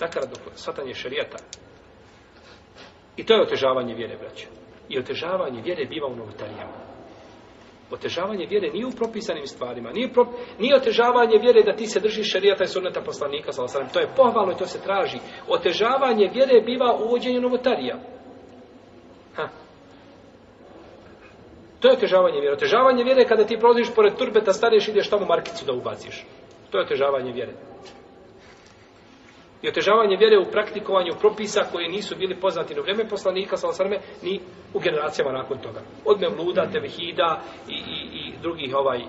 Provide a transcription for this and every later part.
nakaradno shvatanje šarijata. I to je otežavanje vjere, braće. I otežavanje vjere biva u novotarijama. Otežavanje vjere nije u propisanim stvarima. Nije, pro... nije otežavanje vjere da ti se držiš šarijata i sunata poslanika, salasalim. to je pohvalno i to se traži. Otežavanje vjere biva u uvođenju novotarija. Ha. To je otežavanje vjere. Otežavanje vjere je kada ti prolaziš pored turbeta, staneš i ideš tamo markicu da ubaciš. To je otežavanje vjere i otežavanje vjere u praktikovanju propisa koje nisu bili poznati u vrijeme poslanika sallallahu ni u generacijama nakon toga od mevluda tevhida i, i, i drugih ovaj a,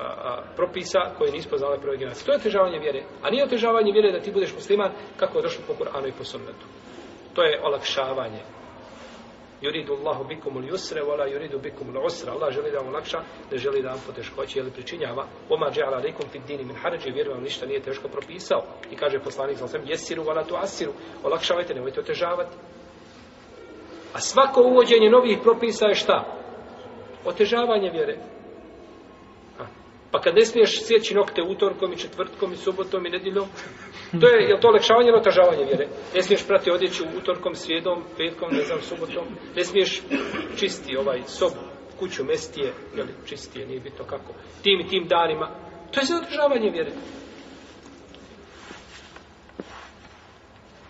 a, propisa koje nisu poznali prve generacije to je otežavanje vjere a nije otežavanje vjere da ti budeš musliman kako je došlo po Kur'anu i po sunnetu to je olakšavanje Yuridu Allahu bikum al-yusra wa la yuridu bikum al-usra. Allah želi da vam olakša, ne želi da vam poteškoće ili pričinjava. Oma ja'ala alaykum fi din min harj, vjer vam ništa nije teško propisao. I kaže poslanik sallallahu alejhi ve sellem: "Yassiru wa la tu'assiru." Olakšavajte, nemojte otežavati. A svako uvođenje novih propisa je šta? Otežavanje vjere. Pa kad ne smiješ sjeći nokte utorkom i četvrtkom i subotom i nedjeljom, to je, je to olekšavanje ili otažavanje vjere? Ne smiješ prati odjeću utorkom, svijedom, petkom, ne znam, subotom. Ne smiješ čisti ovaj sobu, kuću, mestije, jeli, čistije, nije bitno kako, tim i tim danima. To je za otažavanje vjere.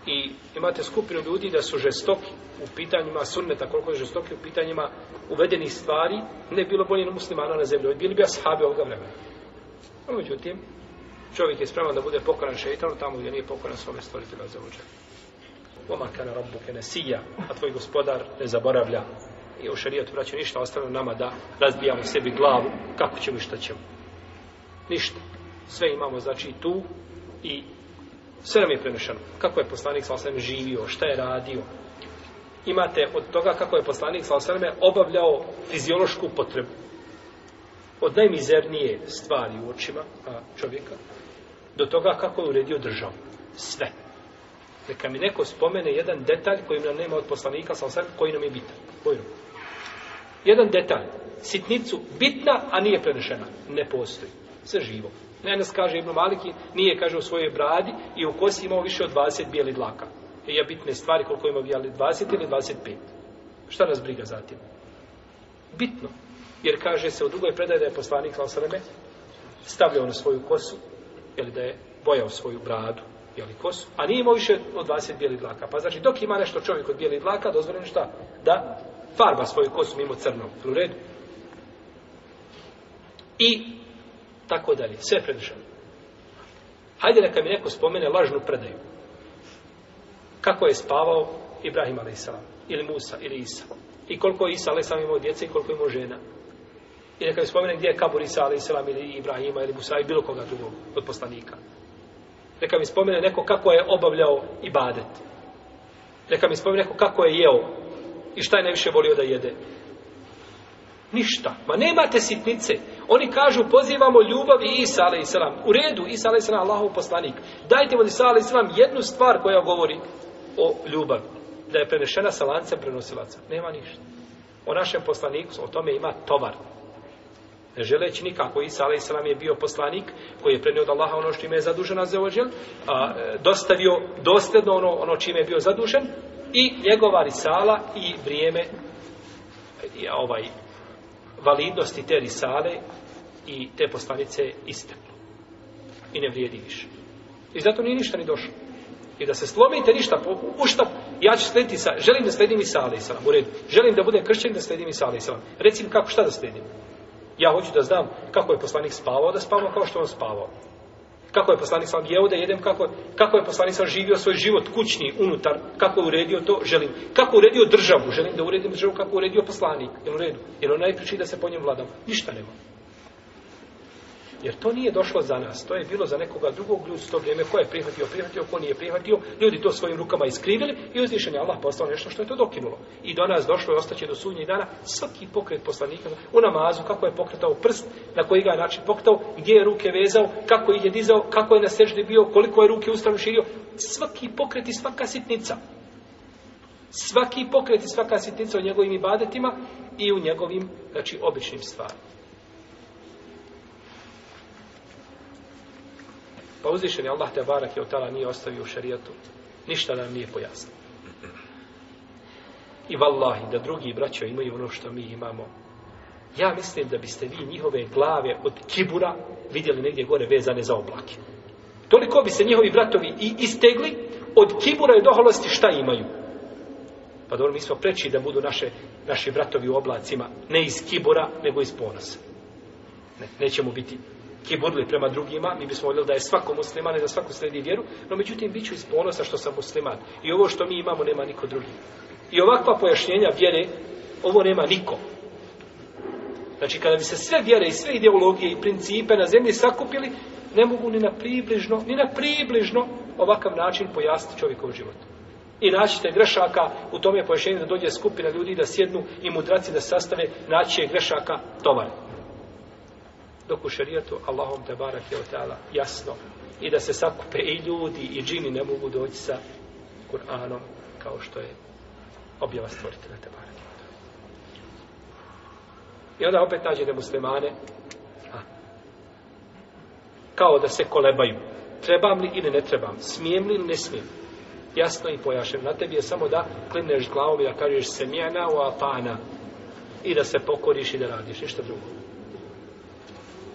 I imate skupinu ljudi da su žestoki, u pitanjima sunneta, koliko je žestoki u pitanjima uvedenih stvari, ne bilo bolje na muslimana na zemlji. Bili bi ashabi ovoga vremena. A međutim, čovjek je spreman da bude pokoran šeitanu tamo gdje nije pokoran svome stvoritelja za uđe. Oma kana rabu kene sija, a tvoj gospodar ne zaboravlja. I u šarijetu vraću ništa, ostavljamo nama da razbijamo sebi glavu, kako ćemo i šta ćemo. Ništa. Sve imamo, znači, tu i sve nam je prenešano. Kako je poslanik sa osvijem živio, šta je radio, imate od toga kako je poslanik sa osrme obavljao fiziološku potrebu. Od najmizernije stvari u očima a, čovjeka do toga kako je uredio državu. Sve. Neka mi neko spomene jedan detalj koji nam nema od poslanika sa osrme koji nam je bitan. Koji Jedan detalj. Sitnicu bitna, a nije prenešena. Ne postoji. Sve živo. Ne nas kaže Ibn Maliki, nije, kaže, u svojoj bradi i u kosi imao više od 20 bijeli dlaka je bitne stvari, koliko ima vijali, 20 ili 25. Šta nas briga zatim? Bitno. Jer kaže se u drugoj predaje da je poslanik Salasaleme stavljao na svoju kosu, ili da je bojao svoju bradu, ili kosu, a nije imao više od 20 bijelih dlaka. Pa znači, dok ima nešto čovjek od bijelih dlaka, dozvoljeno šta? Da farba svoju kosu mimo crnom fluoredu. I tako dalje. Sve predušano. Hajde neka mi neko spomene lažnu predaju kako je spavao Ibrahim a.s. ili Musa ili Isa. I koliko je Isa a.s. imao djece i koliko je imao žena. I neka mi spomene gdje je kabur Isa a.s. ili Ibrahima ili Musa i bilo koga drugog od poslanika. Neka mi spomene neko kako je obavljao ibadet. Neka mi spomene neko kako je jeo i šta je najviše volio da jede. Ništa. Ma nemate sitnice. Oni kažu pozivamo ljubav i Isa alaihi U redu, Isa alaihi sallam, Allahov poslanik. Dajte mu Isa alaihi jednu stvar koja govori o ljubavi. Da je prenešena sa lancem prenosilaca. Nema ništa. O našem poslaniku o tome ima tovar. Ne želeći nikako. Isa alaih salam je bio poslanik koji je prenio od Allaha ono što ime je zadužena za ođel. A, e, dostavio dosljedno ono, ono čime je bio zadužen i njegova risala i vrijeme i ovaj validnosti te risale i te poslanice isteklo. I ne vrijedi više. I zato nije ništa ni došlo i da se slomite ništa u šta ja ću slediti sa, želim da sledim Isa alaih sallam, u redu, želim da budem kršćan da sledim Isa alaih sallam, recim kako, šta da sledim? Ja hoću da znam kako je poslanik spavao, da spavao kao što on spavao. Kako je poslanik sam jeo da jedem, kako, kako je poslanik sam živio svoj život kućni unutar, kako je uredio to, želim. Kako je uredio državu, želim da uredim državu, kako je uredio poslanik, jel u redu? Jer on najpriči da se po njem vladam, ništa nema. Jer to nije došlo za nas, to je bilo za nekoga drugog ljudi u to vrijeme, ko je prihvatio, prihvatio, ko nije prihvatio, ljudi to svojim rukama iskrivili i uzvišen je Allah poslao nešto što je to dokinulo. I do nas došlo i ostaće do sunnje dana svaki pokret poslanika u namazu, kako je pokretao prst, na koji ga je način pokretao, gdje je ruke vezao, kako ih je dizao, kako je na sežde bio, koliko je ruke ustavno širio, svaki pokret i svaka sitnica. Svaki pokret i svaka sitnica u njegovim ibadetima i u njegovim, znači, običnim stvarima. Pa uzvišen je Allah te barak je otala nije ostavio u šarijetu. Ništa nam nije pojasno. I vallahi, da drugi braćo imaju ono što mi imamo. Ja mislim da biste vi njihove glave od kibura vidjeli negdje gore vezane za oblake. Toliko bi se njihovi bratovi i istegli od kibura i doholosti šta imaju. Pa dobro, mi smo preći da budu naše, naši bratovi u oblacima ne iz kibura, nego iz ponosa. Ne, nećemo biti kiburli prema drugima, mi bismo voljeli da je svako musliman i da svako sledi vjeru, no međutim, bit ću iz ponosa što sam musliman. I ovo što mi imamo nema niko drugi. I ovakva pojašnjenja vjere, ovo nema niko. Znači, kada bi se sve vjere i sve ideologije i principe na zemlji sakupili, ne mogu ni na približno, ni na približno ovakav način pojasniti čovjekov život. I naćite grešaka u tome pojašnjenju da dođe skupina ljudi da sjednu i mudraci da sastave naći grešaka tovar dok u šarijetu Allahom te barak je otala jasno i da se sakupe i ljudi i džini ne mogu doći sa Kur'anom kao što je objava stvoritela te barak je I onda opet nađete muslimane a, kao da se kolebaju. Trebam li ili ne trebam? Smijem li ili ne smijem? Jasno i pojašem. Na tebi je samo da klineš glavom i da kažeš semjena u apana i da se pokoriš i da radiš. Ništa drugo.